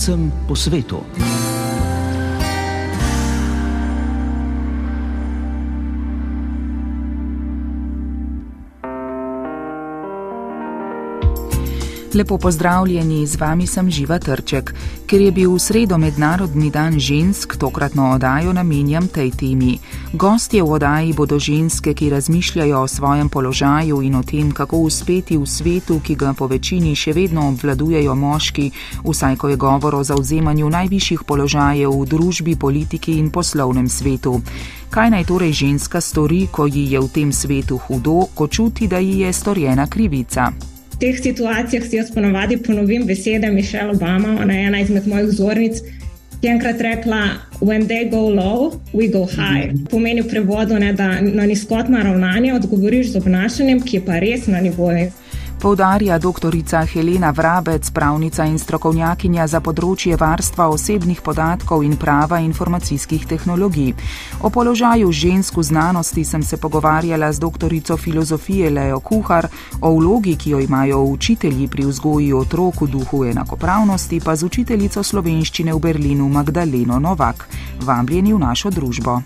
slovencem po svetu. Lepo pozdravljeni, z vami sem Živa Trček. Ker je bil v sredo Mednarodni dan žensk, tokratno oddajo namenjam tej temi. Gostje v oddaji bodo ženske, ki razmišljajo o svojem položaju in o tem, kako uspeti v svetu, ki ga po večini še vedno obvladujejo moški, vsaj ko je govor o zauzemanju najvišjih položajev v družbi, politiki in poslovnem svetu. Kaj naj torej ženska stori, ko ji je v tem svetu hudo, ko čuti, da ji je storjena krivica? Teh situacijah si jaz ponovadi ponovim besede Mišela Obama, ona je ena izmed mojih vzornic, ki je enkrat rekla: When they go low, we go high. Mhm. Pomeni v prevodu, ne, da na nizkotna ravnanja odgovoriš z obnašanjem, ki je pa res na nivoju poudarja dr. Helena Vrabec, pravnica in strokovnjakinja za področje varstva osebnih podatkov in prava informacijskih tehnologij. O položaju žensk v znanosti sem se pogovarjala z dr. filozofije Leo Kuhar, o vlogi, ki jo imajo učitelji pri vzgoji otrok v duhu enakopravnosti, pa z učiteljico slovenščine v Berlinu Magdaleno Novak. Vabljeni v našo družbo.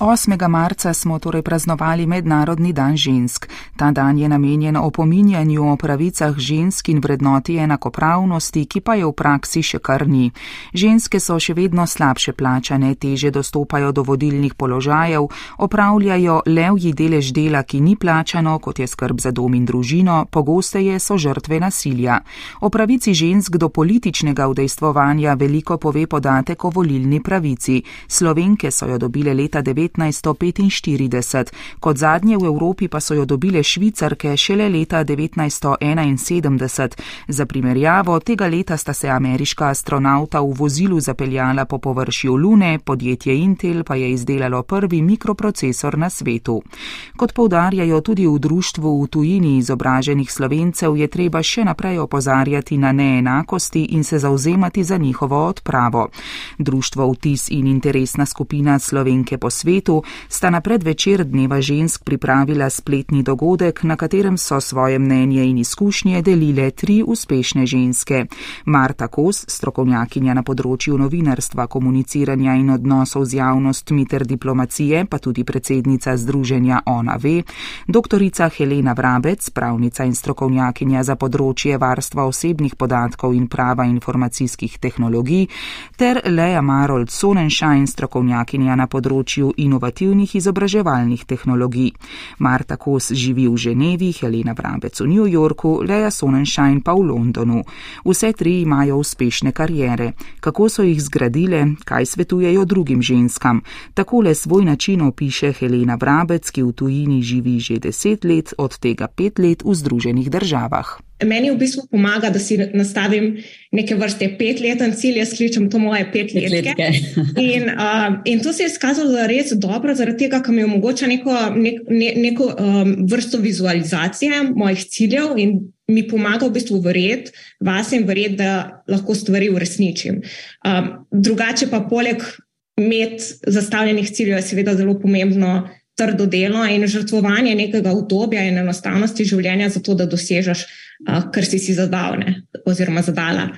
8. marca smo torej praznovali Mednarodni dan žensk. Ta dan je namenjen opominjanju o pravicah žensk in vrednoti enakopravnosti, ki pa je v praksi še kar ni. Ženske so še vedno slabše plačane, teže dostopajo do vodilnih položajev, opravljajo levji delež dela, ki ni plačano, kot je skrb za dom in družino, pogosteje so žrtve nasilja. O pravici žensk do političnega udejstvovanja veliko pove podatek o volilni pravici. Slovenke so jo dobile leta 19. 1945, kot zadnje v Evropi pa so jo dobile švicarke šele leta 1971. Za primerjavo, tega leta sta se ameriška astronauta v vozilu zapeljala po površju Lune, podjetje Intel pa je izdelalo prvi mikroprocesor na svetu. Kot povdarjajo tudi v društvu v tujini izobraženih slovencev, je treba še naprej opozarjati na neenakosti in se zauzemati za njihovo odpravo. Društvo Vtis in interesna skupina Slovenke po svetu svetu, sta na predvečer dneva žensk pripravila spletni dogodek, na katerem so svoje mnenje in izkušnje delile tri uspešne ženske. Marta Kos, strokovnjakinja na področju novinarstva, komuniciranja in odnosov z javnostmi ter diplomacije, pa tudi predsednica združenja Ona ve, doktorica Helena Vrabec, pravnica in strokovnjakinja za področje varstva osebnih podatkov in prava informacijskih tehnologij, ter Leja Marold Sonenschein, strokovnjakinja na področju inovativnih izobraževalnih tehnologij. Marta Kos živi v Ženevi, Helena Vrabec v New Yorku, Leja Sonnenschein pa v Londonu. Vse tri imajo uspešne karijere. Kako so jih zgradile, kaj svetujejo drugim ženskam? Takole svoj način opiše Helena Vrabec, ki v tujini živi že deset let, od tega pet let v Združenih državah. Meni v bistvu pomaga, da si nastavim neke vrste petleten cilj, jaz kličem to moje petletke. In, uh, in to se je skazalo za res dobro, zaradi tega, ker mi omogoča neko, nek, ne, neko um, vrsto vizualizacije mojih ciljev in mi pomaga v bistvu verjeti vase in verjeti, da lahko stvari uresničim. Um, drugače pa poleg med zastavljenih ciljev je seveda zelo pomembno trdo delo in žrtvovanje nekega obdobja in enostavnosti življenja, zato da dosežeš kar si si zadavne oziroma zadala.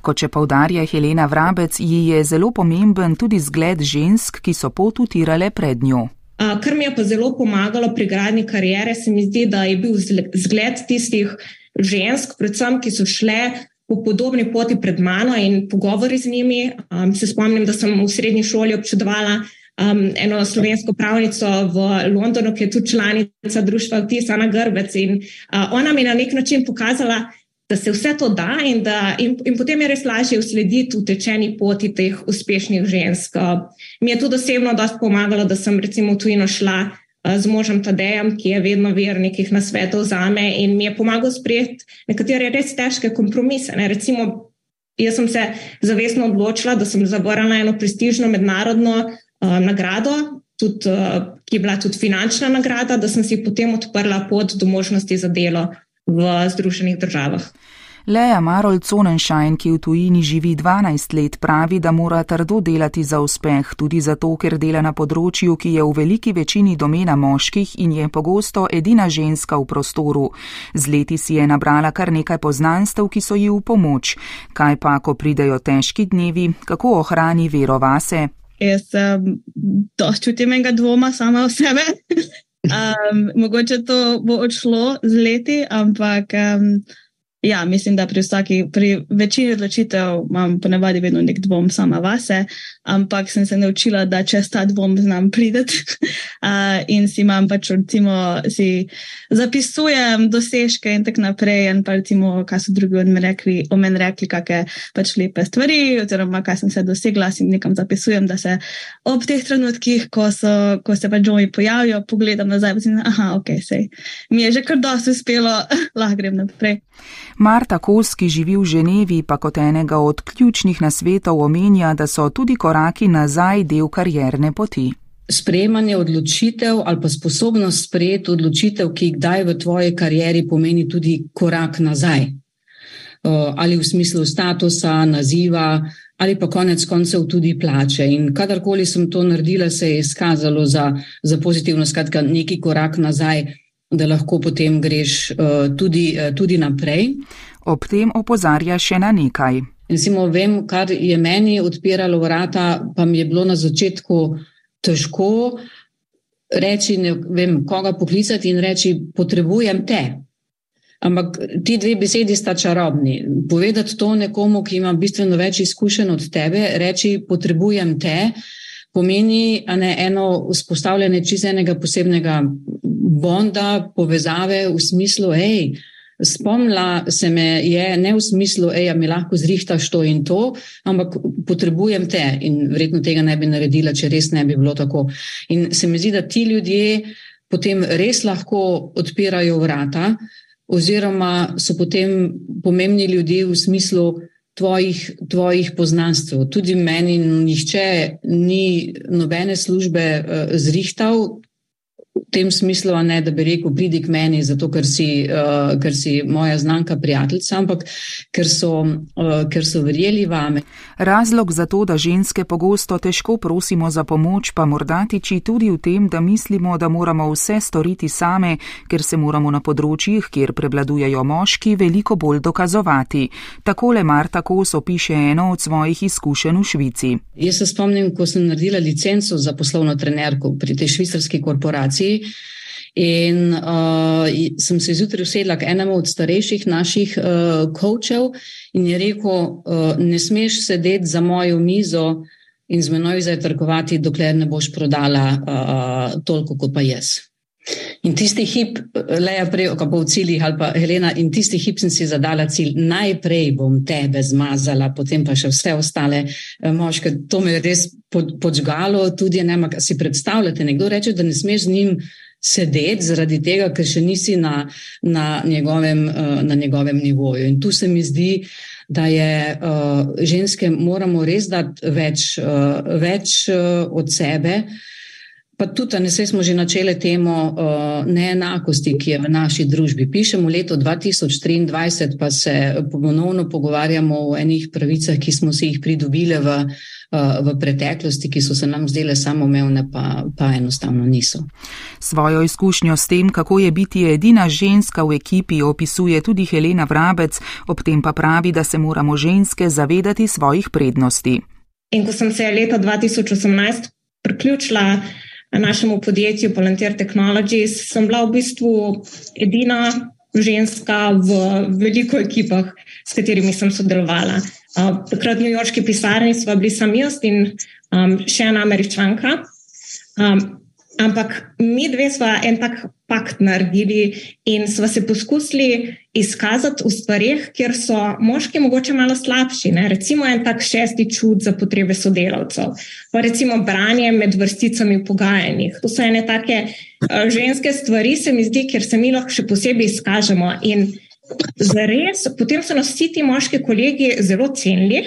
Kot če povdarja Helena Vrabec, ji je zelo pomemben tudi zgled žensk, ki so pot utirale pred njo. Kar mi je pa zelo pomagalo pri gradni karijere, se mi zdi, da je bil zgled tistih žensk, predvsem, ki so šle po podobni poti pred mano in pogovori z njimi. Um, se spomnim, da sem v srednji šoli občudovala um, eno slovensko pravnico v Londonu, ki je tudi članica društva Vtisana Grbec. In uh, ona mi je na nek način pokazala, da se vse to da in, da, in, in potem je res lažje uslediti v tečeni poti teh uspešnih žensk. Uh, mi je tudi osebno dosti pomagalo, da sem recimo v tujino šla. Uh, z možem Tadejem, ki je vedno ver nekih nasvetov za me in mi je pomagal sprejeti nekatere res težke kompromise. Ne. Recimo, jaz sem se zavestno odločila, da sem zavrnila eno prestižno mednarodno nagrado, tudi, uh, ki je bila tudi finančna nagrada, da sem si potem odprla pot do možnosti za delo v Združenih državah. Leja Marol Conenšajn, ki v tujini živi 12 let, pravi, da mora trdo delati za uspeh, tudi zato, ker dela na področju, ki je v veliki večini domena moških in je pogosto edina ženska v prostoru. Z leti si je nabrala kar nekaj poznanstev, ki so ji v pomoč. Kaj pa, ko pridejo težki dnevi, kako ohrani vero vase? Jaz um, dosti čutim enega dvoma sama v sebe. um, mogoče to bo odšlo z leti, ampak. Um, Ja, mislim, da pri vsaki, pri večini odločitev imam ponavadi vedno nek dvom sama vase, ampak sem se naučila, da če ta dvom znam prideti uh, in si imam pač, recimo, si zapisujem dosežke in tako naprej, in pa recimo, kaj so drugi od meni rekli, o meni rekli, kakšne pač lepe stvari, oziroma kaj sem se dosegla, si nekam zapisujem, da se ob teh trenutkih, ko, so, ko se pač dvomi pojavijo, pogledam nazaj in si, aha, ok, sej, mi je že kar dosti uspelo, lahko grem naprej. Marta Kos, ki živi v Ženevi, pa kot enega od ključnih nasvetov omenja, da so tudi koraki nazaj del karierne poti. Sprejemanje odločitev ali pa sposobnost sprejeti odločitev, ki kdaj v tvoji karieri pomeni tudi korak nazaj. Ali v smislu statusa, naziva, ali pa konec koncev tudi plače. In kadarkoli sem to naredila, se je izkazalo za, za pozitivno, skratka, neki korak nazaj da lahko potem greš uh, tudi, uh, tudi naprej. Ob tem opozarja še na nekaj. Recimo, vem, kar je meni odpiralo vrata, pa mi je bilo na začetku težko reči, ne vem, koga poklicati in reči, potrebujem te. Ampak ti dve besedi sta čarobni. Povedati to nekomu, ki ima bistveno več izkušenj od tebe, reči, potrebujem te, pomeni ne, eno vzpostavljanje čizenega posebnega bonda, povezave v smislu, hej, spomnila se me je ne v smislu, hej, mi lahko zrihtaš to in to, ampak potrebujem te in verjetno tega ne bi naredila, če res ne bi bilo tako. In se mi zdi, da ti ljudje potem res lahko odpirajo vrata oziroma so potem pomembni ljudje v smislu, Tvojih, tvojih poznanstv. Tudi meni, nihče ni nobene službe uh, zrihtal, v tem smislu, ne, da bi rekel, pridi k meni, zato ker si, uh, ker si moja znanka, prijateljica, ampak ker so, uh, ker so verjeli vame. Razlog za to, da ženske pogosto težko prosimo za pomoč, pa morda tiči tudi v tem, da mislimo, da moramo vse storiti same, ker se moramo na področjih, kjer prevladujejo moški, veliko bolj dokazovati. Takole Marta Kos opiše eno od svojih izkušenj v Švici. Jaz se spomnim, ko sem naredila licenco za poslovno trenerko pri tej švicarski korporaciji. In uh, sem se zjutraj usedla k enemu od starejših naših kočev uh, in je rekel: uh, Ne smeš sedeti za mojo mizo in z menoj zajtrkovati, dokler ne boš prodala uh, toliko, kot pa jaz. In tisti hip, leja prej, ko bo v ciljih ali pa Helena, in tisti hip sem si zadala cilj, najprej bom tebe zmazala, potem pa še vse ostale moške. To me je res podžgalo, tudi ne, ampak si predstavljate, nekdo reče, da ne smeš z njim sedeti zaradi tega, ker še nisi na, na, njegovem, na njegovem nivoju. In tu se mi zdi, da je uh, ženske moramo res dati več, več od sebe. Pa tudi, ne smo že načele temo uh, neenakosti, ki je v naši družbi. Pišemo leto 2023, pa se ponovno pogovarjamo o enih pravicah, ki smo si jih pridobili v, uh, v preteklosti, ki so se nam zdele samoumevne, pa, pa enostavno niso. Svojo izkušnjo s tem, kako je biti edina ženska v ekipi, opisuje tudi Helena Vrabec, ob tem pa pravi, da se moramo ženske zavedati svojih prednosti. In ko sem se leta 2018 priključila, našemu podjetju Volunteer Technologies, sem bila v bistvu edina ženska v veliko ekipah, s katerimi sem sodelovala. Takrat v New Yorkski pisarni smo bili sami jaz in um, še ena američanka. Um, Ampak mi dve smo en tak pakt naredili in smo se poskusili izkazati v stvarih, kjer so moški mogoče malo slabši. Ne? Recimo en tak šesti čut za potrebe sodelavcev, pa recimo branje med vrsticami v pogajanjih. To so ene take uh, ženske stvari, se mi zdi, kjer se mi lahko še posebej izkažemo. In zares, potem so nas vsi ti moški kolegi zelo cenili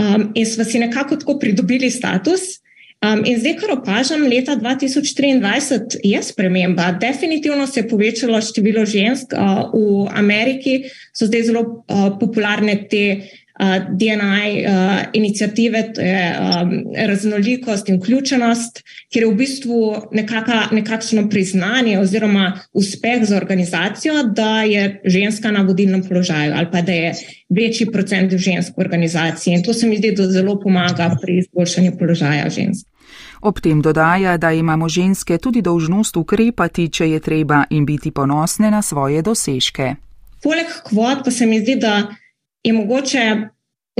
um, in smo si nekako tako pridobili status. Um, in zdaj, kar opažam, leta 2023 je sprememba. Definitivno se je povečalo število žensk uh, v Ameriki, so zdaj zelo uh, popularne te uh, DNI uh, inicijative, to je um, raznolikost in vključenost, kjer je v bistvu nekaka, nekakšno priznanje oziroma uspeh za organizacijo, da je ženska na vodilnem položaju ali pa da je večji procent žensk v organizaciji. In to se mi zdi, da zelo pomaga pri izboljšanju položaja žensk. Ob tem dodaja, da imamo ženske tudi dolžnost ukrepati, če je treba, in biti ponosne na svoje dosežke. Poleg kvot pa se mi zdi, da je mogoče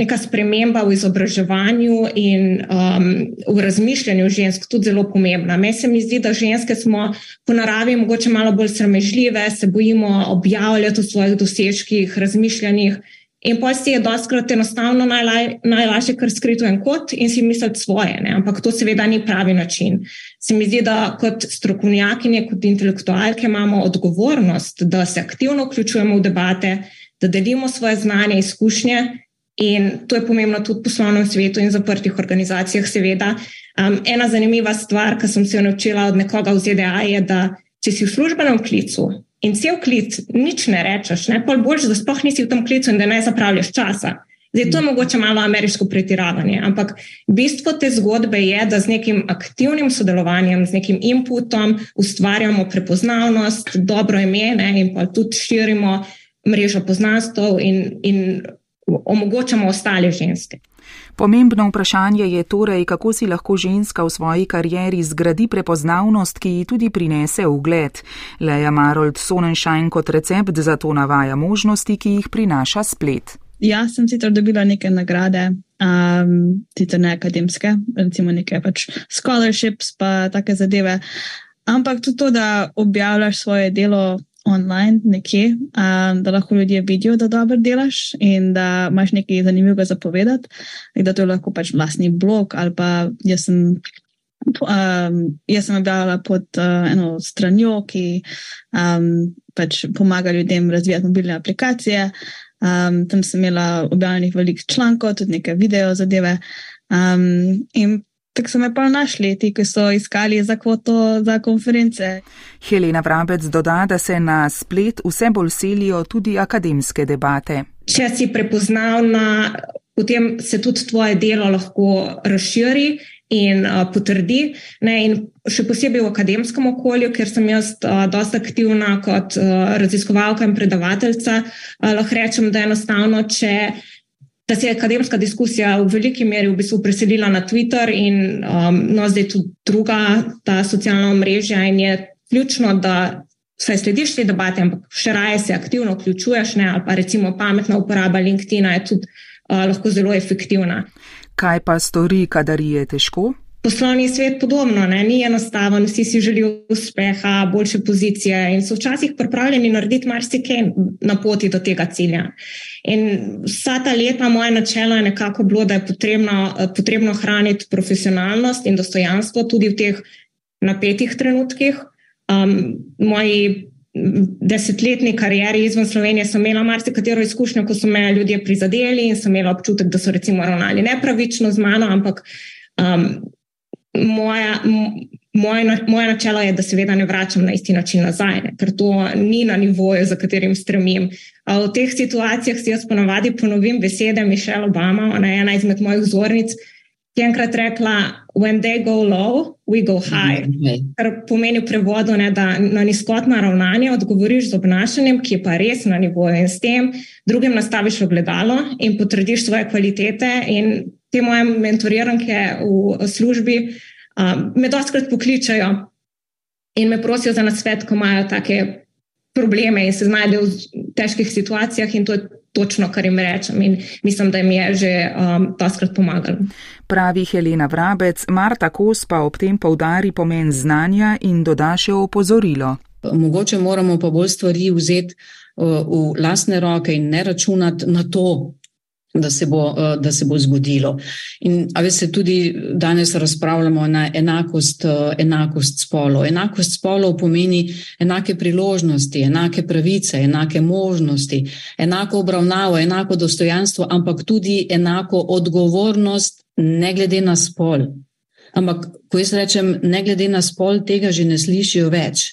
neka sprememba v izobraževanju in um, v razmišljanju žensk tudi zelo pomembna. Meni se mi zdi, da ženske smo po naravi mogoče malo bolj sramežljive, se bojimo objavljati o svojih dosežkih, razmišljanjih. In pa si je doskrat enostavno najlaj, najlažje, kar skrito en kot in si misliti svoje, ne? ampak to seveda ni pravi način. Se mi zdi, da kot strokovnjakinje, kot intelektualke imamo odgovornost, da se aktivno vključujemo v debate, da delimo svoje znanje, izkušnje in to je pomembno tudi v poslovnem svetu in zaprtih organizacijah, seveda. Um, ena zanimiva stvar, ki sem se jo naučila od nekoga v ZDA, je, da če si v službenem klicu in cel klic nič ne rečeš, ne, pol boljš, da sploh nisi v tem klicu in da ne zapravljaš časa. Zdaj, to je mogoče malo ameriško pretiravanje, ampak bistvo te zgodbe je, da z nekim aktivnim sodelovanjem, z nekim inputom ustvarjamo prepoznavnost, dobro ime ne, in pa tudi širimo mrežo poznanstv in, in omogočamo ostale ženske. Pomembno vprašanje je torej, kako si lahko ženska v svoji karieri zgradi prepoznavnost, ki ji tudi prinese ugled. Leja Marold Sonenschein kot recept za to navaja možnosti, ki jih prinaša splet. Ja, sem sicer dobila neke nagrade, um, sicer ne akademske, recimo neke pač scholarships pa take zadeve, ampak tudi to, da objavljaš svoje delo online nekje, um, da lahko ljudje vidijo, da dobro delaš in da imaš nekaj zanimivega zapovedati, da to je lahko pač vlastni blog ali pa jaz sem. Um, jaz sem objavila pod uh, eno stranjo, ki um, pač pomaga ljudem razvijati mobilne aplikacije. Um, tam sem imela objavljenih veliko člankov, tudi nekaj video zadeve. Um, in Tako so me pa našli, ti, ki so iskali za kvoto za konference. Helena Vrabec doda, da se na splet vse bolj selijo tudi akademske debate. Če si prepoznavna, potem se tudi tvoje delo lahko razširi in uh, potrdi. Ne, in še posebej v akademskem okolju, ker sem jaz uh, dosta aktivna kot uh, raziskovalka in predavateljica, uh, lahko rečem, da enostavno, če da se je akademska diskusija v veliki meri v bistvu preselila na Twitter in um, no, zdaj tudi druga ta socialna omrežja in je ključno, da saj slediš te debate, ampak še raje se aktivno vključuješ, ne, ali pa recimo pametna uporaba LinkedIna je tudi uh, lahko zelo efektivna. Kaj pa stori, kadar je težko? Poslovni svet podobno, ne? ni enostaven, vsi si želijo uspeha, boljše pozicije in so včasih pripravljeni narediti marsikaj na poti do tega cilja. In vsa ta leta moje načelo je nekako bilo, da je potrebno, potrebno hraniti profesionalnost in dostojanstvo tudi v teh napetih trenutkih. Um, moji desetletni karieri izven Slovenije sem imela marsikatero izkušnjo, ko so me ljudje prizadeli in sem imela občutek, da so recimo ravnali nepravično z mano, ampak um, moja, moje, moje načelo je, da seveda ne vračam na isti način nazaj, ne, ker to ni na nivoju, za katerim stremim. V teh situacijah si jaz ponavadi ponovim besede Mišela Obama, ona je ena izmed mojih vzornic, ki je enkrat rekla: When they go low, we go high. Mhm, kar pomeni v prevodu, ne, da na nizkotna ravnanja odgovoriš z obnašanjem, ki je pa res na nivoju in s tem drugim nastaviš ogledalo in potrdiš svoje kvalitete in te moje mentoriranke v službi um, me dostakrat pokličajo in me prosijo za nasvet, ko imajo take probleme in se znajdejo v težkih situacijah in to je točno, kar jim rečem in mislim, da jim je že um, dostakrat pomagalo. Pravi Helena Vrabec, Marta Kos pa ob tem povdari pomen znanja in doda še opozorilo. Mogoče moramo pa bolj stvari vzeti uh, v lasne roke in ne računati na to, da se bo, eh, da se bo zgodilo. In ali se tudi danes razpravljamo na enakost, eh, enakost spolov. Enakost spolov pomeni enake priložnosti, enake pravice, enake možnosti, enako obravnavo, enako dostojanstvo, ampak tudi enako odgovornost, ne glede na spol. Ampak, ko jaz rečem, ne glede na spol, tega že ne slišijo več.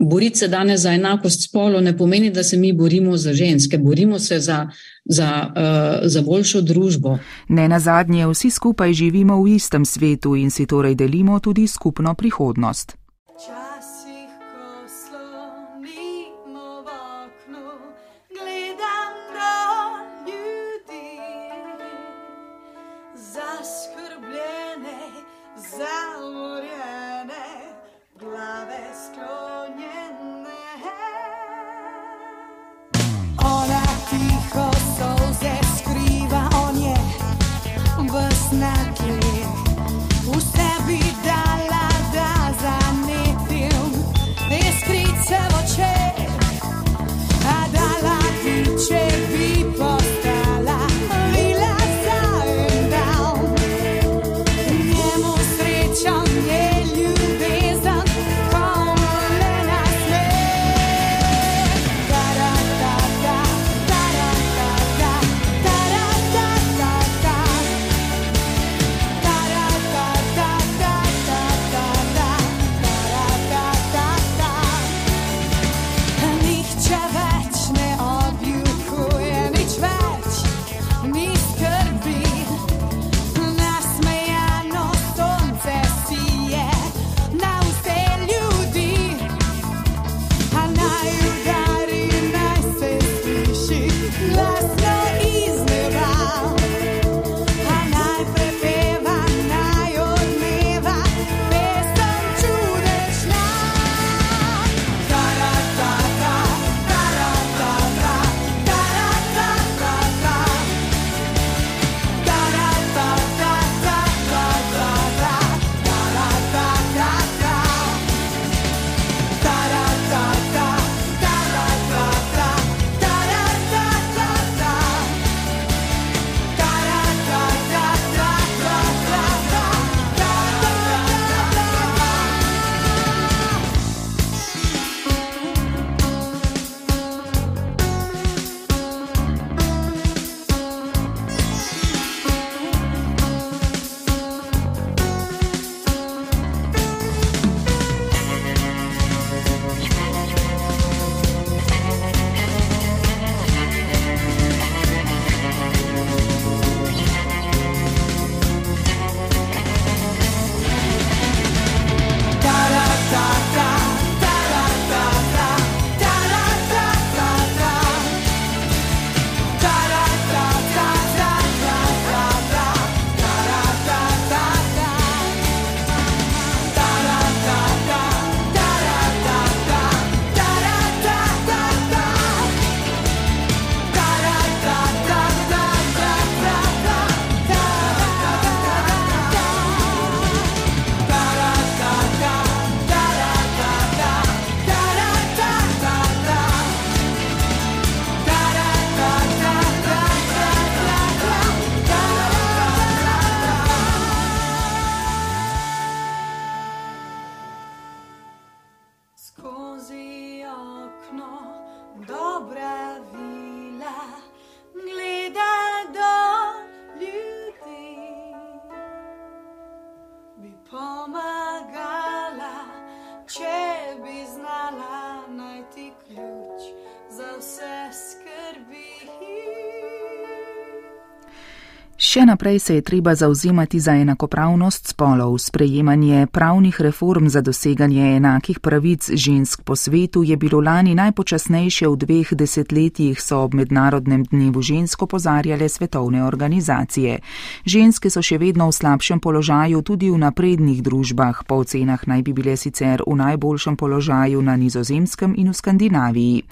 Boriti se danes za enakost spolov ne pomeni, da se mi borimo za ženske, borimo se za, za, uh, za boljšo družbo. Ne na zadnje, vsi skupaj živimo v istem svetu in si torej delimo tudi skupno prihodnost. Še naprej se je treba zauzimati za enakopravnost spolov. Sprejemanje pravnih reform za doseganje enakih pravic žensk po svetu je bilo lani najpočasnejše v dveh desetletjih, so ob mednarodnem dnevu žensko pozarjale svetovne organizacije. Ženske so še vedno v slabšem položaju tudi v naprednih družbah, po ocenah naj bi bile sicer v najboljšem položaju na nizozemskem in v Skandinaviji.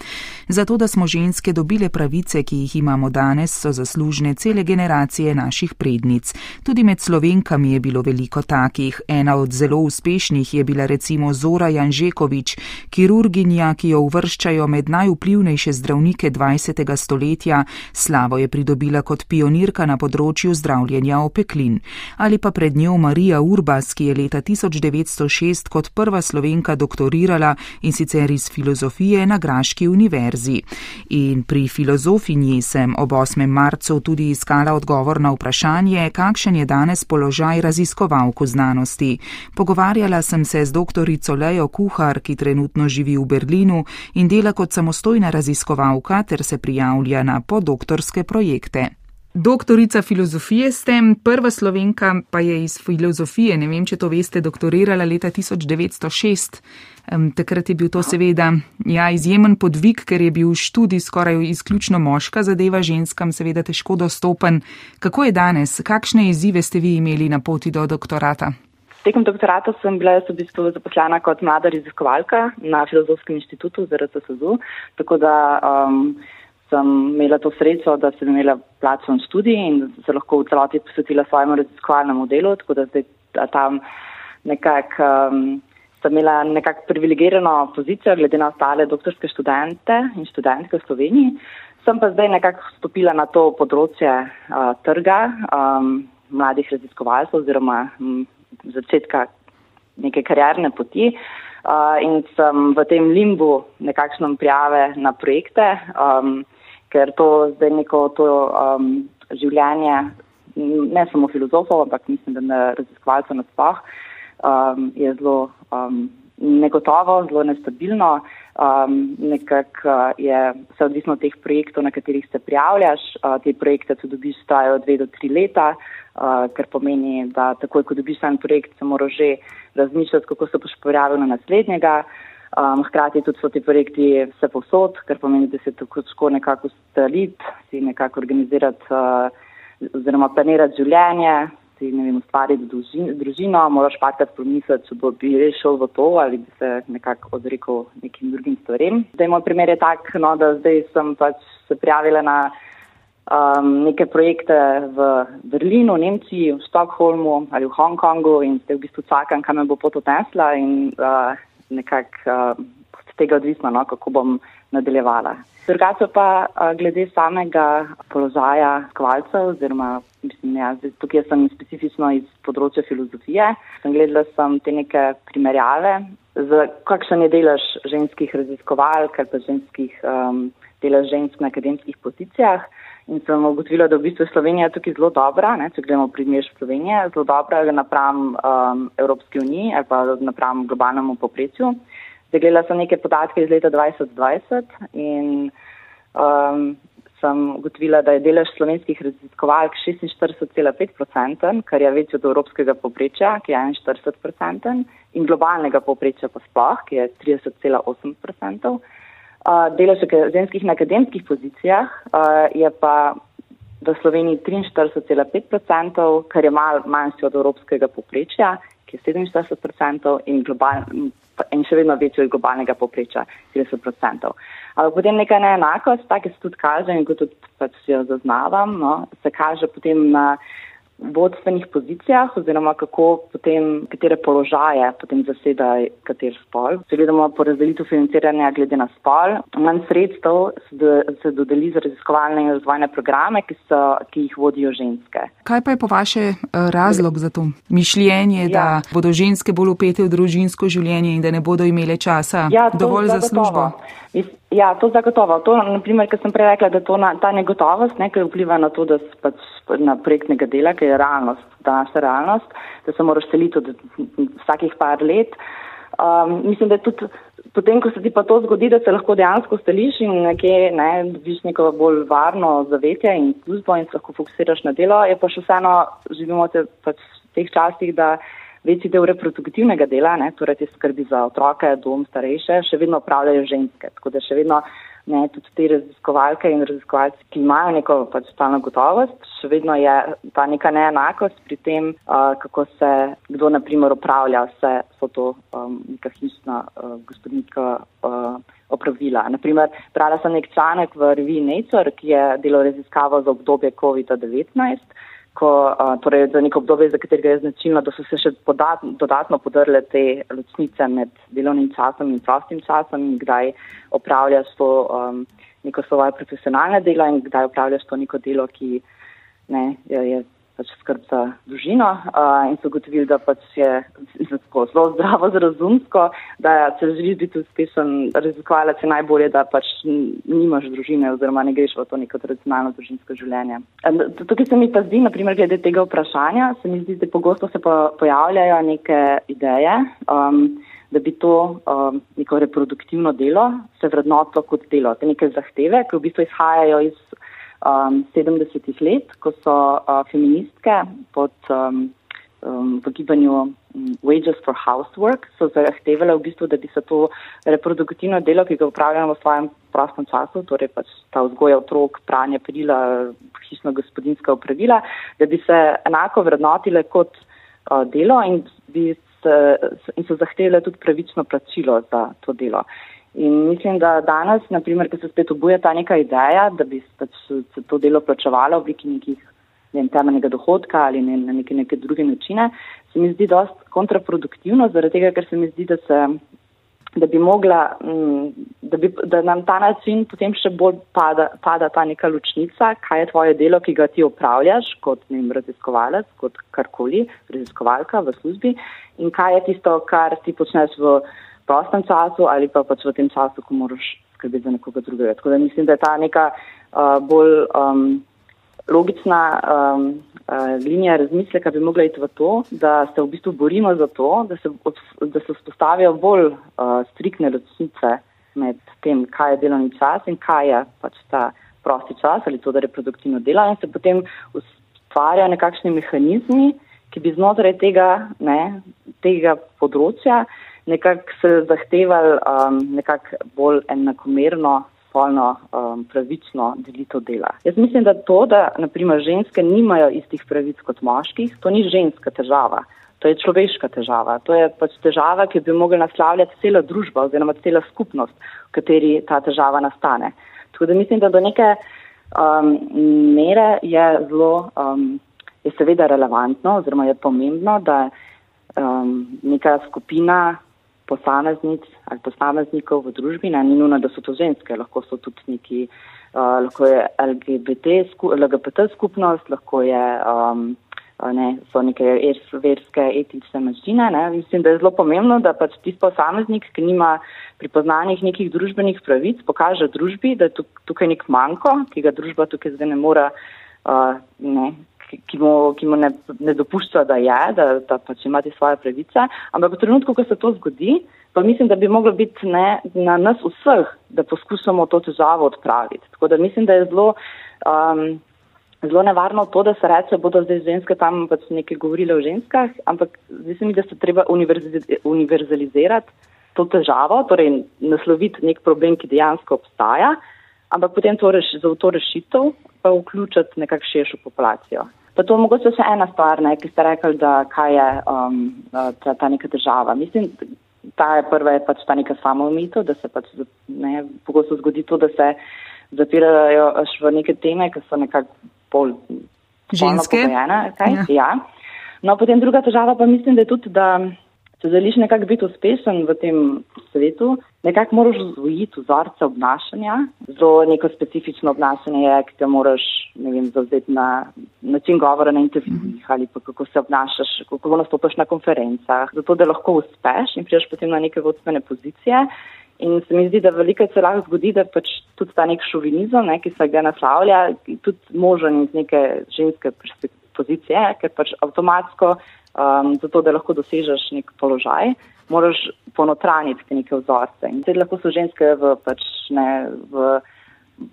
Zato, da smo ženske dobile pravice, ki jih imamo danes, so zaslužne cele generacije naših naših prednic. Tudi med slovenkami je bilo veliko takih. Ena od zelo uspešnih je bila recimo Zora Janžekovič, kirurginja, ki jo uvrščajo med najvplivnejše zdravnike 20. stoletja. Slavo je pridobila kot pionirka na področju zdravljenja opeklin. Ali pa pred njo Marija Urbas, ki je leta 1906 kot prva slovenka doktorirala in sicer iz filozofije na Graški univerzi. In pri filozofinji sem ob 8. marcu tudi iskala odgovor na na vprašanje, kakšen je danes položaj raziskovalk v znanosti. Pogovarjala sem se z doktorico Lejo Kuhar, ki trenutno živi v Berlinu in dela kot samostojna raziskovalka ter se prijavlja na podoktorske projekte. Doktorica filozofije ste, prva slovenka pa je iz filozofije, ne vem, če to veste, doktorirala leta 1906. Takrat je bil to seveda ja, izjemen podvig, ker je bil študij skoraj izključno moška zadeva, ženskam seveda težko dostopen. Kako je danes, kakšne izzive ste vi imeli na poti do doktorata? Tekom doktorata sem bila v bistvu zaposlena kot mlada raziskovalka na Filozofskem inštitutu za RCSU, tako da um, sem imela to srečo, da sem imela plačen študij in se lahko v celoti posvetila svojemu raziskovalnemu delu, tako da zdaj da tam nekako um, sem imela nekako privilegirano pozicijo glede na ostale doktorske študente in študentke v Sloveniji. Sem pa zdaj nekako stopila na to področje uh, trga um, mladih raziskovalcev oziroma um, začetka neke karjerne poti. Uh, in sem v tem limbu nekakšnem prijave na projekte. Um, ker to zdaj neko to um, življenje, ne samo filozofov, ampak mislim, da na raziskovalcev nasploh, um, je zelo um, negotovo, zelo nestabilno. Um, nekako uh, je vse odvisno od teh projektov, na katerih se prijavljaš. Uh, te projekte tudi dobiš stajo dve do tri leta, uh, kar pomeni, da takoj, ko dobiš en projekt, se moraš že razmišljati, kako se boš prijavil na naslednjega. Um, hkrati tudi so ti projekti vse posod, kar pomeni, da se tako težko nekako ustaliti, si nekako organizirati uh, oziroma planirati življenje, si vem, ustvariti družino, moraš parkrat pomisliti, če bo bi res šel v to ali bi se nekako odrekel nekim drugim stvarem. Zdaj moj primer je tak, no, da zdaj sem pač se prijavila na um, neke projekte v Berlinu, Nemčiji, v Stokholmu ali v Hongkongu in zdaj v bistvu čakam, kam me bo pot odnesla in uh, nekako uh, od tega odvisno, no, kako bom nadaljevala. Drugače pa glede samega položaja kvalcev, oziroma mislim, ja, tukaj sem specifično iz področja filozofije, sem gledala sem te neke primerjave, z kakšen je delež ženskih raziskovalk ali pa ženskih um, delež žensk na akademskih pozicijah. In sem ugotovila, da v bistvu Slovenija je tukaj zelo dobra, ne, če gledamo primer Slovenije, zelo dobra napram um, Evropski uniji ali pa napram globalnemu poprečju. Zagledala sem neke podatke iz leta 2020 in um, sem ugotovila, da je delež slovenskih raziskovalk 46,5%, kar je večji od evropskega poprečja, ki je 41%, in globalnega poprečja pa sploh, ki je 30,8%. Uh, delež ženskih na akademskih pozicijah uh, je pa v Sloveniji 43,5%, kar je mal manjši od evropskega poprečja, ki je 47% in, global, in še vedno večji od globalnega poprečja, 30%. Ampak potem neka neenakost, tako se tudi kaže in kot tudi pač jo zaznavam, no, se kaže potem na vodstvenih pozicijah oziroma kako potem, katere položaje potem zaseda kater spol. Če gledamo po razdelitev financiranja glede na spol, manj sredstev se dodeli za raziskovalne in razvojne programe, ki, so, ki jih vodijo ženske. Kaj pa je po vaše eh, razlog za to mišljenje, ja. da bodo ženske bolj upete v družinsko življenje in da ne bodo imele časa ja, dovolj za službo? Ja, to zagotovo. To, naprimer, kar sem prej rekla, da to na, ta negotovost nekaj vpliva na to, da pač na projektnega dela, ki je realnost, današnja realnost, da se moraš seliti od vsakih par let. Um, mislim, da tudi potem, ko se ti pa to zgodi, da se lahko dejansko stališ in nekje ne, dobiš neko bolj varno zavetje in službo in se lahko fokusiraš na delo, je pa še vseeno, živimo te, pač v teh časih, da večji del reproduktivnega dela, ne, torej te skrbi za otroke, dom, starejše, še vedno upravljajo ženske. Tako da še vedno ne, tudi te raziskovalke in raziskovalci, ki imajo neko pač stalno gotovost, še vedno je ta neka neenakost pri tem, uh, kako se, kdo naprimer upravlja vse, so to um, neka hišna uh, gospodinska uh, opravila. Naprimer, brala sem nek članek v reviji Nature, ki je delo raziskavo za obdobje COVID-19 ko, a, torej za neko obdobje, za katerega je značilno, da so se še podat, dodatno podrle te ločnice med delovnim časom in prostim časom in kdaj opravljaš to um, neko svoje profesionalne delo in kdaj opravljaš to neko delo, ki ne, je, je pač skrb za družino uh, in so ugotovili, da pač je tako zelo zdravo, razumsko, da če želiš biti uspešen raziskovalec, je najbolje, da pač nimaš družine oziroma ne greš v to neko tradicionalno družinsko življenje. Tukaj se mi pa zdi, naprimer, glede tega vprašanja, se mi zdi, da pogosto se po, pojavljajo neke ideje. Um, da bi to um, neko reproduktivno delo se vrednotilo kot delo, te neke zahteve, ki v bistvu izhajajo iz um, 70-ih let, ko so uh, feministke pod um, um, v gibanju um, Wages for Housework so zahtevale v bistvu, da bi se to reproduktivno delo, ki ga upravljamo v svojem prostem času, torej pač ta vzgoja otrok, pranje perila, hišno gospodinska upravila, da bi se enako vrednotile kot uh, delo in, bi se, in so zahtevale tudi pravično plačilo za to delo. In mislim, da danes, naprimer, ko se spet obuja ta neka ideja, da bi pač se to delo plačevalo v obliki nekih ne, temeljnega dohodka ali ne, na neke, neke druge načine, se mi zdi dost kontraproduktivno, zaradi tega, ker se mi zdi, da, se, da bi mogla, mm, da, bi, da nam ta način potem še bolj pada, pada ta neka ločnica, kaj je tvoje delo, ki ga ti opravljaš kot ne, raziskovalec, kot karkoli, raziskovalka v službi in kaj je tisto, kar ti počneš v prostem času ali pa pač v tem času, ko moraš skrbeti za nekoga drugega. Tako da mislim, da je ta neka uh, bolj um, logična um, uh, linija razmisleka bi mogla iti v to, da se v bistvu borimo za to, da se, da se vzpostavijo bolj uh, strikne ločnice med tem, kaj je delovni čas in kaj je pač ta prosti čas ali to, da reproduktivno dela in se potem ustvarjajo nekakšni mehanizmi, ki bi znotraj tega, ne, tega področja nekako se zahtevali um, nekako bolj enakomerno, spolno, um, pravično delitev dela. Jaz mislim, da to, da naprimer ženske nimajo istih pravic kot moških, to ni ženska težava. To je človeška težava. To je pač težava, ki bi mogla naslavljati cela družba oziroma cela skupnost, v kateri ta težava nastane. Tako da mislim, da do neke um, mere je zelo, um, je seveda relevantno oziroma je pomembno, da um, neka skupina posameznic ali posameznikov v družbi, ne, ni nujno, da so to ženske, lahko so tudi neki, uh, lahko je LGBT, sku, LGBT skupnost, lahko je, um, ne, so neke verske, etične manjšine. Mislim, da je zelo pomembno, da pač tisti posameznik, ki nima pripoznanih nekih družbenih pravic, pokaže družbi, da je tukaj nek manjko, ki ga družba tukaj zdaj ne mora. Uh, ne, ki mu, ki mu ne, ne dopušča, da je, da, da pač ima svoje pravice. Ampak v trenutku, ko se to zgodi, pa mislim, da bi moglo biti ne, na nas vseh, da poskušamo to težavo odpraviti. Tako da mislim, da je zelo, um, zelo nevarno to, da se reče, bodo zdaj ženske tam pač nekaj govorile o ženskah, ampak zdi se mi, da se treba univerzalizirati to težavo, torej nasloviti nek problem, ki dejansko obstaja, ampak potem to reš, za to rešitev pa vključiti nekak širšo populacijo. Pa to mogoče še ena stvar, ne, ki ste rekli, da kaj je um, ta, ta neka država. Mislim, ta je prva je pač ta neka samoumitev, da se pač ne, pogosto zgodi to, da se zapirajo v neke teme, ki so nekako bolj ženske. Pogojene, ja. ja. No, potem druga težava pa mislim, da je tudi, da če želiš nekako biti uspešen v tem svetu, nekako moraš zvojiti vzorce obnašanja. Zelo neko specifično obnašanje je, ki te moraš, ne vem, zavzeti na način govora na intervjujih ali pa kako se obnašaš, kako nastopaš na konferencah, zato da lahko uspeš in priješ potem na neke vodstvene pozicije. In se mi zdi, da veliko se lahko zgodi, da pač tudi ta nek šovinizem, ne, ki se ga naslavlja, tudi možen iz neke ženske pozicije, ker pač avtomatsko um, zato da lahko dosežeš nek položaj, moraš ponotraniti neke vzorce. In zdaj lahko so ženske v, pač, ne, v,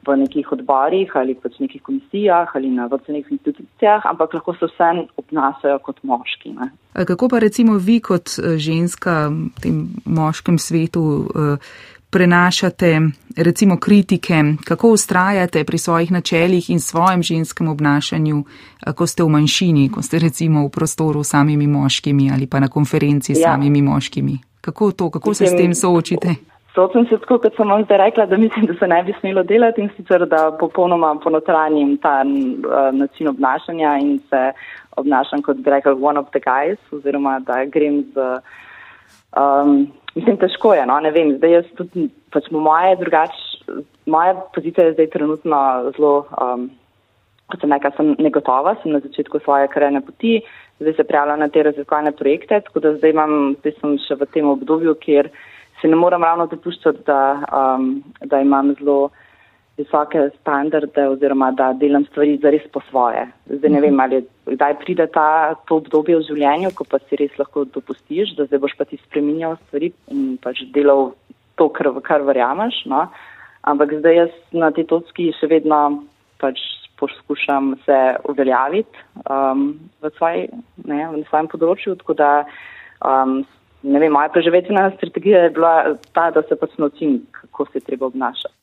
v nekih odborih ali pač nekih komisijah ali na vodstvenih institucijah, ampak lahko se vse obnašajo kot moški. Ne. Kako pa recimo vi kot eh, ženska v tem moškem svetu uh, prenašate recimo kritike, kako ustrajate pri svojih načeljih in svojem ženskem obnašanju, ko ste v manjšini, ko ste recimo v prostoru s samimi moškimi ali pa na konferenci s ja. samimi moškimi. Kako to, kako mislim, se s tem soočite? Soočam se tako, kot sem vam zdaj rekla, da mislim, da se ne bi smelo delati in sicer, da popolnoma ponotranjim ta uh, način obnašanja in se obnašam kot bi rekel one of the guys oziroma da grem z. Um, Mislim, težko je, no, ne vem, zdaj jaz tudi, pač moje drugač, moja pozicija je zdaj trenutno zelo um, kot sem rekla, sem negotova, sem na začetku svoje karene poti, zdaj se prijavljam na te raziskovalne projekte, tako da zdaj, imam, zdaj sem še v tem obdobju, kjer se ne moram ravno dopuščati, da, um, da imam zelo visoke standarde oziroma da delam stvari zares po svoje. Zdaj ne vem, mhm. ali kdaj pride ta, to obdobje v življenju, ko pa si res lahko dopustiš, da zdaj boš pa ti spreminjal stvari in pač delal to, kar, kar verjameš. No? Ampak zdaj jaz na tej točki še vedno pač poskušam se uveljaviti um, v, svoj, ne, v svojem področju. Tako da, um, ne vem, moja preživetvena strategija je bila ta, da se pač naučim, kako se treba obnašati.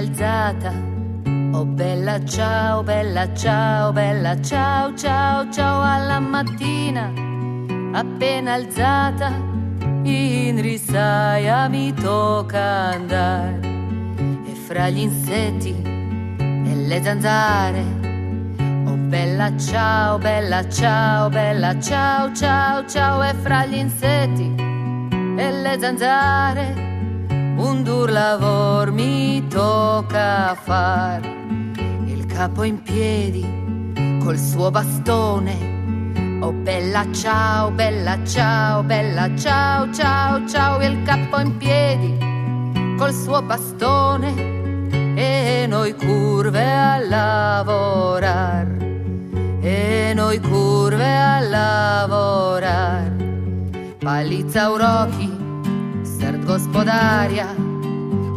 Alzata. Oh bella ciao, bella ciao, bella ciao, ciao, ciao alla mattina, appena alzata. In risaia mi tocca andare e fra gli insetti e le zanzare. Oh bella ciao, bella ciao, bella ciao, ciao, ciao e fra gli insetti e le zanzare un dur lavoro mi tocca far. Il capo in piedi col suo bastone. Oh bella ciao, bella ciao, bella ciao, ciao, ciao, il capo in piedi col suo bastone e noi curve a lavorar, e noi curve a lavorar. Palizza Urochi gospodaria.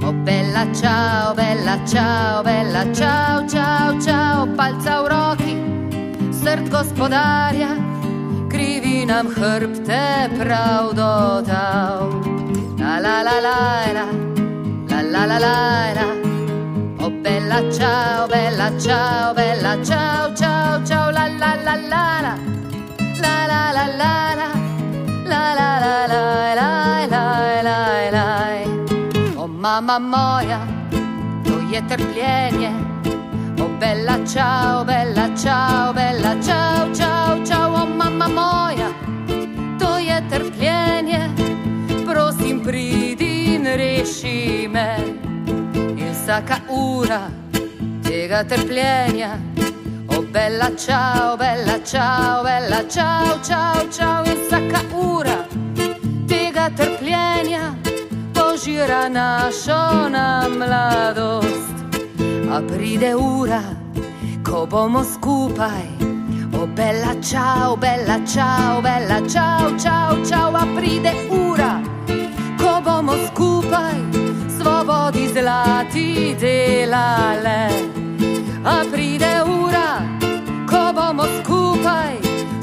Oh bella ciao, bella ciao, bella ciao, ciao, ciao, palca v roki, srd gospodarja, krivi nam hrbte prav dodav. La la la la la, la la la la la. Oh bella ciao, bella ciao, bella ciao, ciao, ciao, la la la la la, la la la la la, la la la la la. Mama moja, to je trpljenje. O bella ciao, bella ciao, bella ciao, ciao, ciao, o mama moja, to je trpljenje. Prosim, pridi in reši me. In vsaka ura tega trpljenja. O bella ciao, bella ciao, bella ciao, ciao, ciao, in vsaka ura tega trpljenja požira našo na mladost. A pride ura, ko bomo skupaj. O bella ciao, bella ciao, bella ciao, ciao, ciao, a pride ura, ko bomo skupaj, svobodi zlati delale. A pride ura, ko bomo skupaj,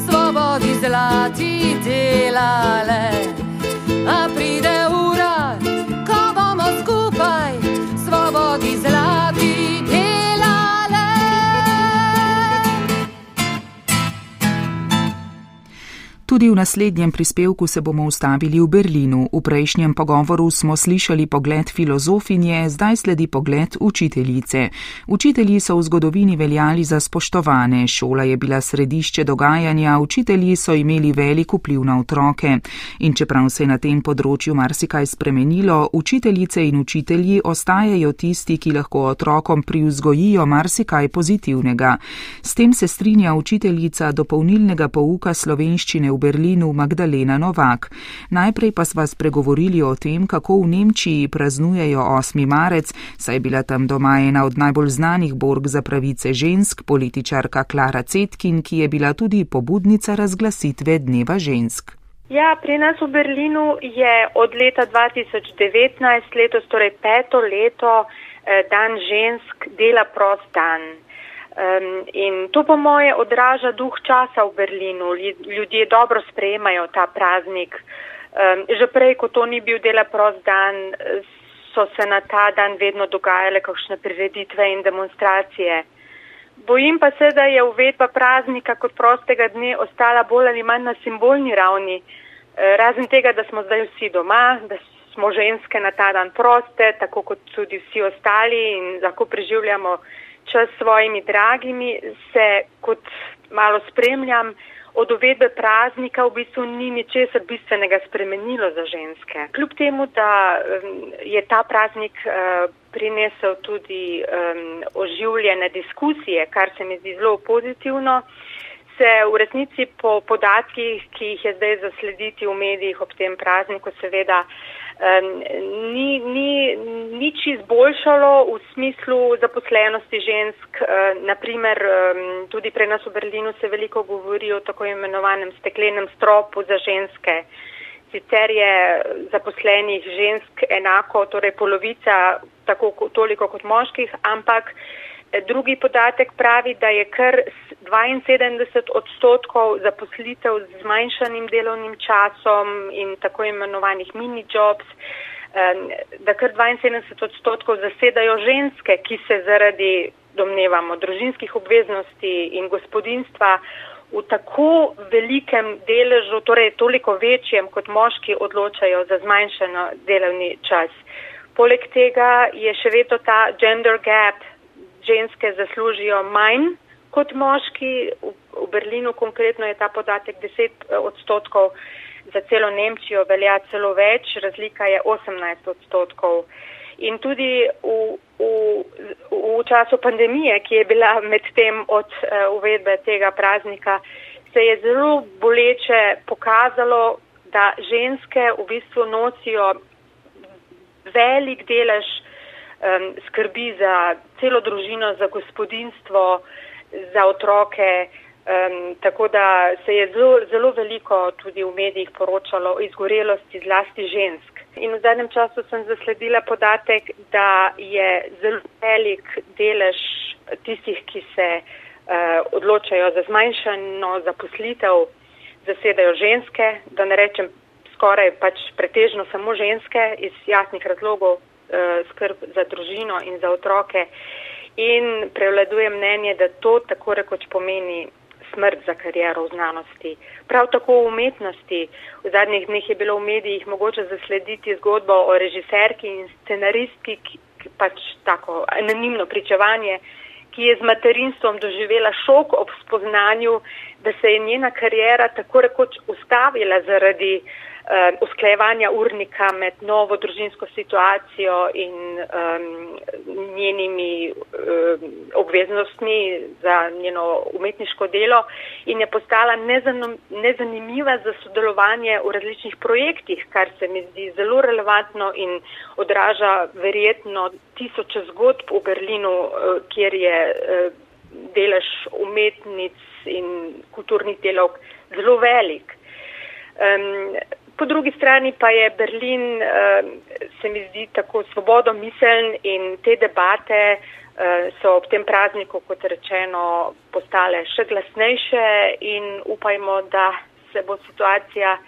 svobodi zlati delale. A pride ura, svobodi zlati Tudi v naslednjem prispevku se bomo ustavili v Berlinu. V prejšnjem pogovoru smo slišali pogled filozofinje, zdaj sledi pogled učiteljice. Učitelji so v zgodovini veljali za spoštovane, šola je bila središče dogajanja, učitelji so imeli velik vpliv na otroke. In čeprav se je na tem področju marsikaj spremenilo, učiteljice in učitelji ostajajo tisti, ki lahko otrokom privzgojijo marsikaj pozitivnega. S tem se strinja učiteljica dopolnilnega pouka slovenščine v Berlinu Magdalena Novak. Najprej pa sva spregovorili o tem, kako v Nemčiji praznujejo 8. marec, saj je bila tam doma ena od najbolj znanih borg za pravice žensk, političarka Klara Cetkin, ki je bila tudi pobudnica razglasitve Dneva žensk. Ja, pri nas v Berlinu je od leta 2019, letos torej peto leto, eh, dan žensk, dela prost dan. Um, in to po moje odraža duh časa v Berlinu. Ljudje dobro sprejemajo ta praznik. Um, že prej, ko to ni bil dela prost dan, so se na ta dan vedno dogajale kakšne prireditve in demonstracije. Bojim pa se, da je uvedba praznika kot prostega dne ostala bolj ali manj na simbolni ravni, e, razen tega, da smo zdaj vsi doma, da smo ženske na ta dan proste, tako kot tudi vsi ostali in lahko preživljamo čas s svojimi dragimi, se kot malo spremljam, od uvedbe praznika v bistvu ni ničesar bistvenega spremenilo za ženske. Kljub temu, da je ta praznik uh, prinesel tudi um, oživljene diskusije, kar se mi zdi zelo pozitivno, se v resnici po podatkih, ki jih je zdaj zaslediti v medijih ob tem prazniku, seveda um, ni, ni nič izboljšalo v smislu zaposlenosti žensk. Naprimer, tudi pri nas v Berlinu se veliko govori o tako imenovanem steklenem stropu za ženske. Sicer je zaposlenih žensk enako, torej polovica, tako toliko kot moških, ampak drugi podatek pravi, da je kar 72 odstotkov zaposlitev z zmanjšanim delovnim časom in tako imenovanih mini jobs, da kar 72 odstotkov zasedajo ženske, ki se zaradi, domnevamo, družinskih obveznosti in gospodinstva v tako velikem deležu, torej toliko večjem kot moški, odločajo za zmanjšano delovni čas. Poleg tega je še vedno ta gender gap, ženske zaslužijo manj kot moški. V Berlinu konkretno je ta podatek 10 eh, odstotkov, za celo Nemčijo velja celo več, razlika je 18 odstotkov. In tudi v, v, v času pandemije, ki je bila med tem od uh, uvedbe tega praznika, se je zelo boleče pokazalo, da ženske v bistvu nosijo velik delež um, skrbi za celo družino, za gospodinstvo, za otroke. Um, tako da se je zelo, zelo veliko tudi v medijih poročalo o izgorelosti zlasti žensk. In v zadnjem času sem zasledila podatek, da je zelo velik delež tistih, ki se uh, odločajo za zmanjšano zaposlitev, zasedajo ženske, da ne rečem skoraj pač pretežno samo ženske iz jasnih razlogov, skrb za družino in za otroke. In prevladuje mnenje, da to tako rekoč pomeni smrt za kariero v znanosti. Prav tako v umetnosti. V zadnjih dneh je bilo v medijih mogoče zaslediti zgodbo o režiserki in scenaristki, ki, pač tako anonimno pričevanje, ki je z materinstvom doživela šok ob spoznanju, da se je njena karijera tako rekoč ustavila zaradi uh, uh, usklajevanja urnika med novo družinsko situacijo in um, njenimi um, obveznostmi za njeno umetniško delo in je postala nezanimiva za sodelovanje v različnih projektih, kar se mi zdi zelo relevantno in odraža verjetno tisoče zgodb v Berlinu, uh, kjer je uh, delež umetnic in kulturnih delov zelo velik. Um, Po drugi strani pa je Berlin, uh, se mi zdi, tako svobodo miseln in te debate uh, so ob tem prazniku, kot rečeno, postale še glasnejše in upajmo, da se bo situacija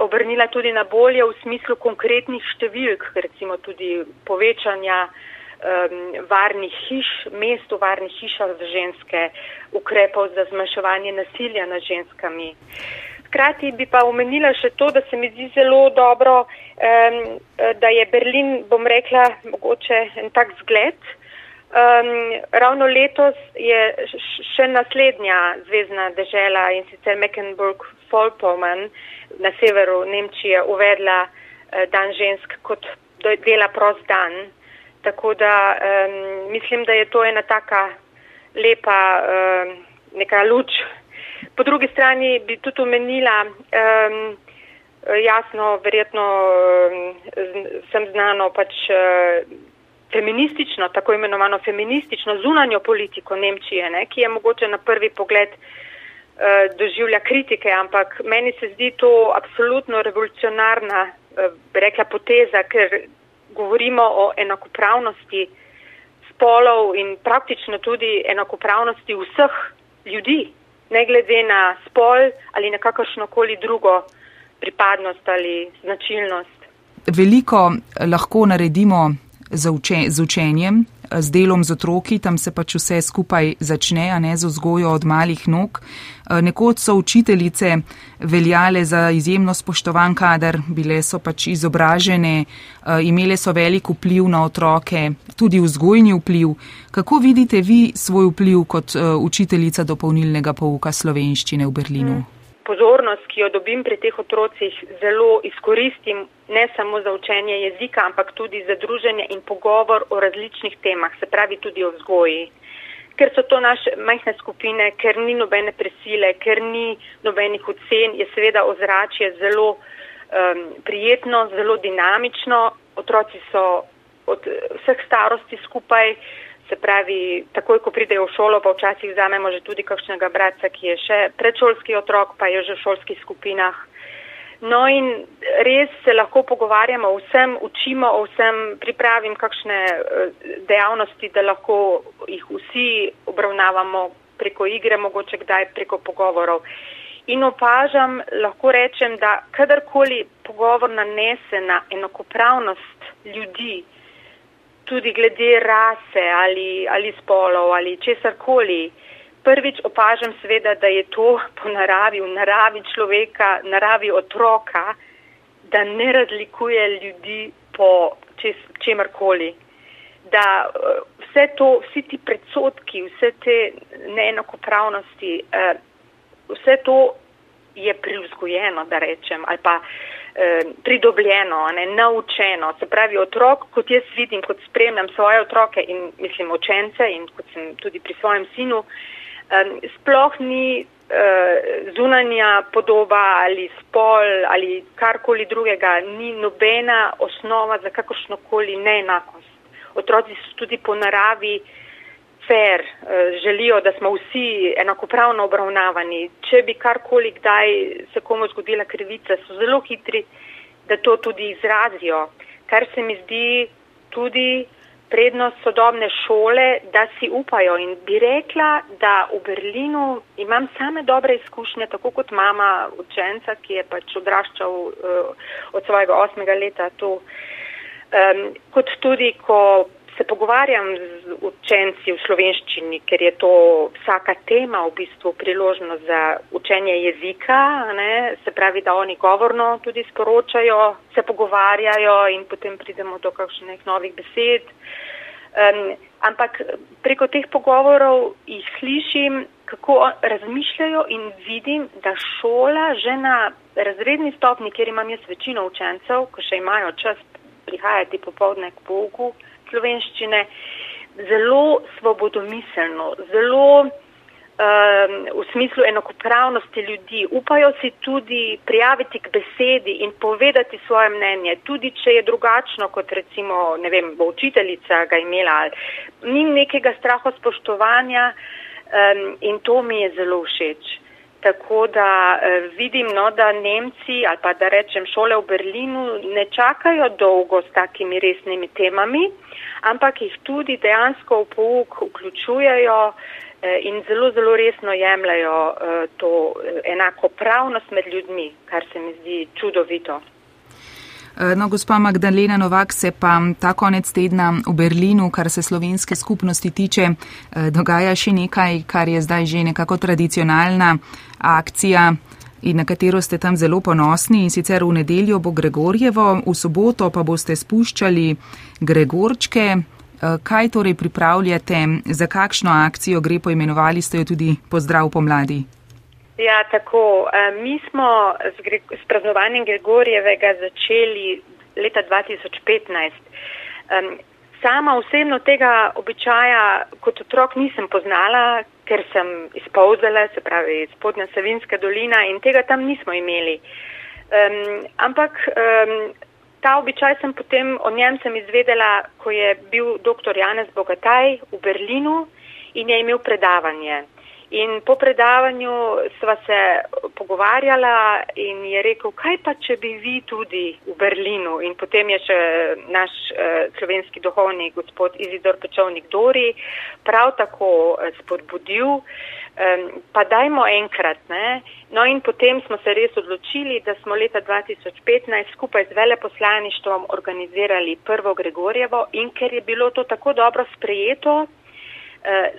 obrnila tudi na bolje v smislu konkretnih številk, recimo tudi povečanja um, varnih hiš, mest v varnih hišah za ženske, ukrepov za zmanjševanje nasilja nad ženskami. Hkrati bi pa omenila še to, da se mi zdi zelo dobro, um, da je Berlin, bom rekla, mogoče en tak zgled. Um, ravno letos je še naslednja zvezdna dežela in sicer Mecklenburg-Vorpommern na severu Nemčije uvedla uh, dan žensk kot dela prost dan. Tako da um, mislim, da je to ena taka lepa um, neka luč Po drugi strani bi tudi omenila, um, jasno, verjetno sem znano pač uh, feministično, tako imenovano feministično zunanjo politiko Nemčije, ne, ki je mogoče na prvi pogled uh, doživlja kritike, ampak meni se zdi to absolutno revolucionarna, uh, rekla poteza, ker govorimo o enakopravnosti spolov in praktično tudi enakopravnosti vseh ljudi ne glede na spol ali na kakršno koli drugo pripadnost ali značilnost. Veliko lahko naredimo z, uče, z učenjem z delom z otroki, tam se pač vse skupaj začne, a ne z vzgojo od malih nog. Nekoč so učiteljice veljale za izjemno spoštovan kader, bile so pač izobražene, imele so velik vpliv na otroke, tudi vzgojni vpliv. Kako vidite vi svoj vpliv kot učiteljica dopolnilnega pouka slovenščine v Berlinu? Hmm pozornost, ki jo dobim pri teh otrocih, zelo izkoristim ne samo za učenje jezika, ampak tudi za druženje in pogovor o različnih temah, se pravi tudi o vzgoji. Ker so to naše majhne skupine, ker ni nobene presile, ker ni nobenih ocen, je seveda ozračje zelo um, prijetno, zelo dinamično. Otroci so od vseh starosti skupaj, Se pravi, takoj, ko pridejo v šolo, pa včasih vzamemo že tudi kakšnega brata, ki je še predšolski otrok, pa je že v šolskih skupinah. No in res se lahko pogovarjamo o vsem, učimo o vsem, pripravim kakšne eh, dejavnosti, da lahko jih vsi obravnavamo preko igre, mogoče kdaj preko pogovorov. In opažam, lahko rečem, da kadarkoli pogovor nanese na enakopravnost ljudi, tudi glede rase ali, ali spolov ali česarkoli. Prvič opažam seveda, da je to po naravi, v naravi človeka, naravi otroka, da ne razlikuje ljudi po čes, čemarkoli. Da eh, vse to, vsi ti predsotki, vse te neenakopravnosti, eh, vse to je privzgojeno, da rečem, ali pa Eh, pridobljeno, ne, naučeno. Se pravi, otrok, kot jaz vidim, kot spremljam svoje otroke in mislim učence in kot sem tudi pri svojem sinu, sploh ni eh, zunanja podoba ali spol ali karkoli drugega, ni nobena osnova za kakršnokoli neenakost. Otroci so tudi po naravi fair, eh, želijo, da smo vsi enakopravno obravnavani. Če bi karkoli kdaj se komu zgodila krivica, so zelo hitri, da to tudi izrazijo. Kar se mi zdi tudi prednost sodobne šole, da si upajo. In bi rekla, da v Berlinu imam same dobre izkušnje, tako kot mama učenca, ki je pač odraščal uh, od svojega osmega leta tu. Um, kot tudi, ko se pogovarjam z učenci v slovenščini, ker je to vsaka tema v bistvu priložnost za učenje jezika, ne? se pravi, da oni govorno tudi sporočajo, se pogovarjajo in potem pridemo do kakšnih novih besed. Um, ampak preko teh pogovorov jih slišim, kako razmišljajo in vidim, da šola že na razredni stopni, kjer imam jaz večino učencev, ko še imajo čas prihajati popovdne k pouku, slovenščine zelo svobodomiselno, zelo um, v smislu enakopravnosti ljudi. Upajo si tudi prijaviti k besedi in povedati svoje mnenje, tudi če je drugačno, kot recimo, ne vem, bo učiteljica ga imela. Ni nekega straho spoštovanja um, in to mi je zelo všeč. Tako da eh, vidim, no, da Nemci ali pa da rečem šole v Berlinu ne čakajo dolgo s takimi resnimi temami, ampak jih tudi dejansko v pouk vključujejo eh, in zelo, zelo resno jemljajo eh, to enakopravnost med ljudmi, kar se mi zdi čudovito. Eh, no, gospa Magdalena Novak se pa ta konec tedna v Berlinu, kar se slovenske skupnosti tiče, eh, dogaja še nekaj, kar je zdaj že nekako tradicionalna akcija in na katero ste tam zelo ponosni in sicer v nedeljo bo Gregorjevo, v soboto pa boste spuščali Gregorčke. Eh, kaj torej pripravljate, za kakšno akcijo gre poimenovali ste jo tudi pozdrav pomladi? Ja, tako. E, mi smo s praznovanjem Gregorjevega začeli leta 2015. Sama osebno tega običaja kot otrok nisem poznala, ker sem izpolzala, se pravi spodnja Savinska dolina in tega tam nismo imeli. Um, ampak um, ta običaj sem potem, o njem sem izvedela, ko je bil dr. Janez Bogataj v Berlinu in je imel predavanje. In po predavanju sva se pogovarjala in je rekel, kaj pa če bi vi tudi v Berlinu. In potem je še naš uh, slovenski duhovnik, gospod Izidor Pečovnik Dori, prav tako uh, spodbudil, um, pa dajmo enkrat. Ne? No in potem smo se res odločili, da smo leta 2015 skupaj z veleposlaništvom organizirali prvo Gregorjevo in ker je bilo to tako dobro sprejeto,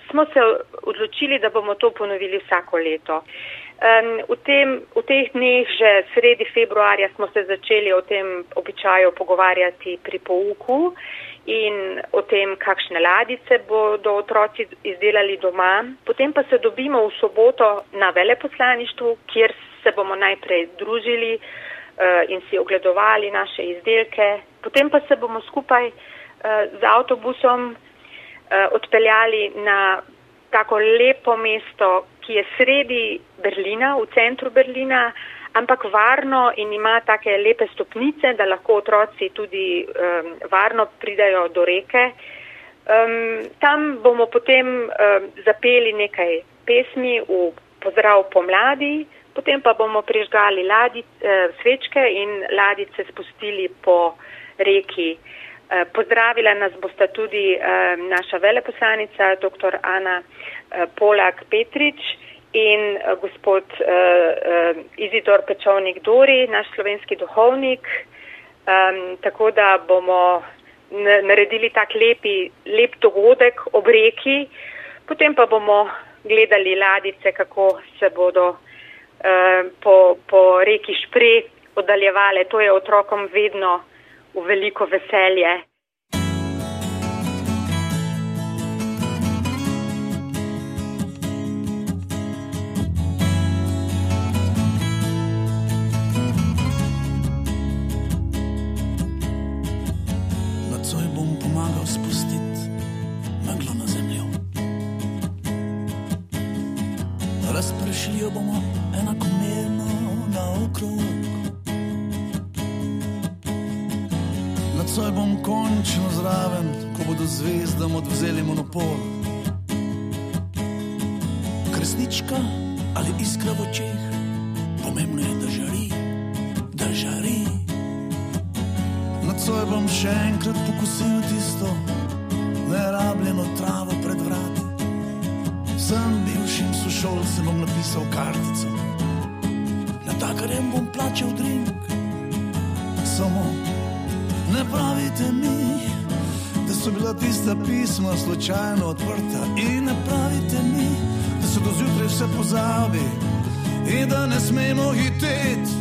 smo se odločili, da bomo to ponovili vsako leto. Um, v, tem, v teh dneh, že sredi februarja, smo se začeli o tem običaju pogovarjati pri pouku in o tem, kakšne ladice bodo otroci izdelali doma. Potem pa se dobimo v soboto na veleposlaništvu, kjer se bomo najprej družili uh, in si ogledovali naše izdelke. Potem pa se bomo skupaj uh, z avtobusom odpeljali na tako lepo mesto, ki je sredi Berlina, v centru Berlina, ampak varno in ima take lepe stopnice, da lahko otroci tudi um, varno pridajo do reke. Um, tam bomo potem um, zapeli nekaj pesmi v pozdrav pomladi, potem pa bomo prižgali ladi, uh, svečke in ladice spustili po reki. Eh, pozdravila nas bosta tudi eh, naša veleposlanica, dr. Ana eh, Polak Petrič in gospod Izidor Pečovnik Dori, naš slovenski duhovnik. Tako da bomo naredili tak lepi, lep dogodek ob reki, potem pa bomo gledali ladice, kako se bodo po, po reki Špre oddaljevale. To je otrokom vedno v veliko veselje. Slučajno odprta, in ne pravite mi, da se do zjutraj vse pozabi in da ne smemo hiteti.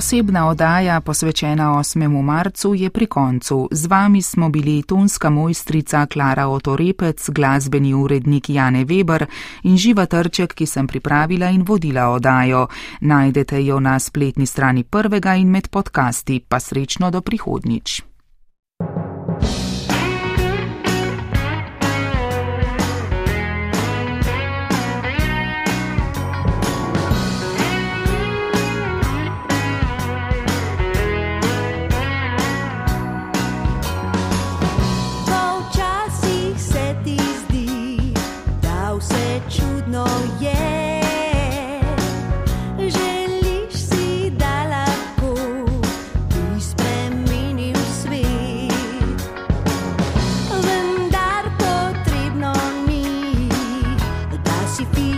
Posebna oddaja, posvečena 8. marcu, je pri koncu. Z vami smo bili tonska mojstrica Klara Otorepec, glasbeni urednik Jane Weber in živa trček, ki sem pripravila in vodila oddajo. Najdete jo na spletni strani prvega in med podcasti, pa srečno do prihodnič.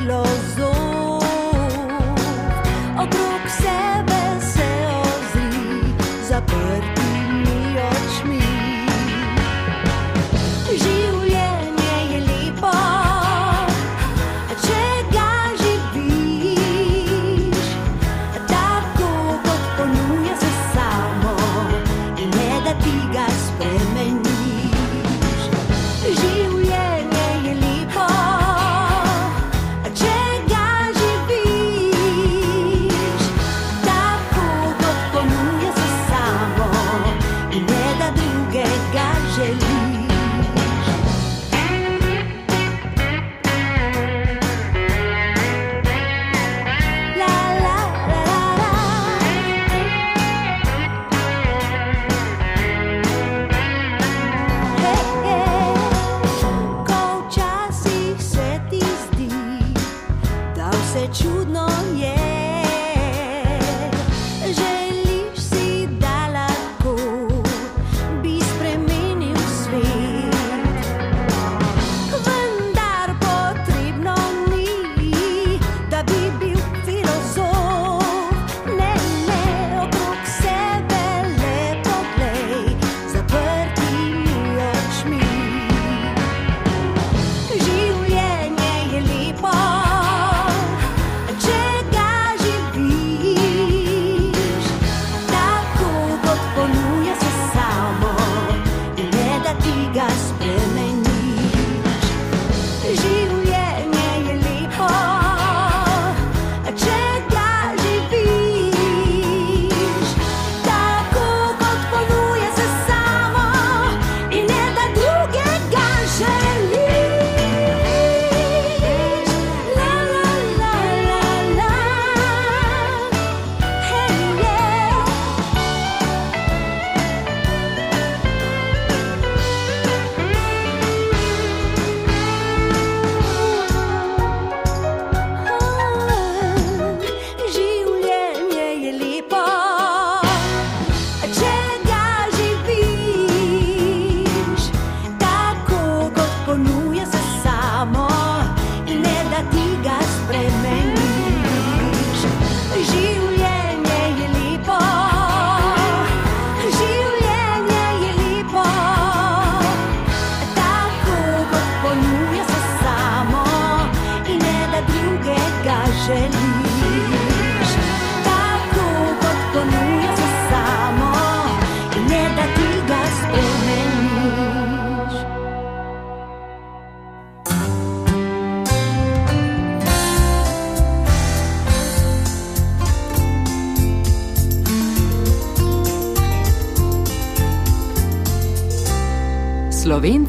filozof, okrog sebe se ozri, zaprt.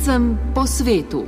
Slovencem po svetu.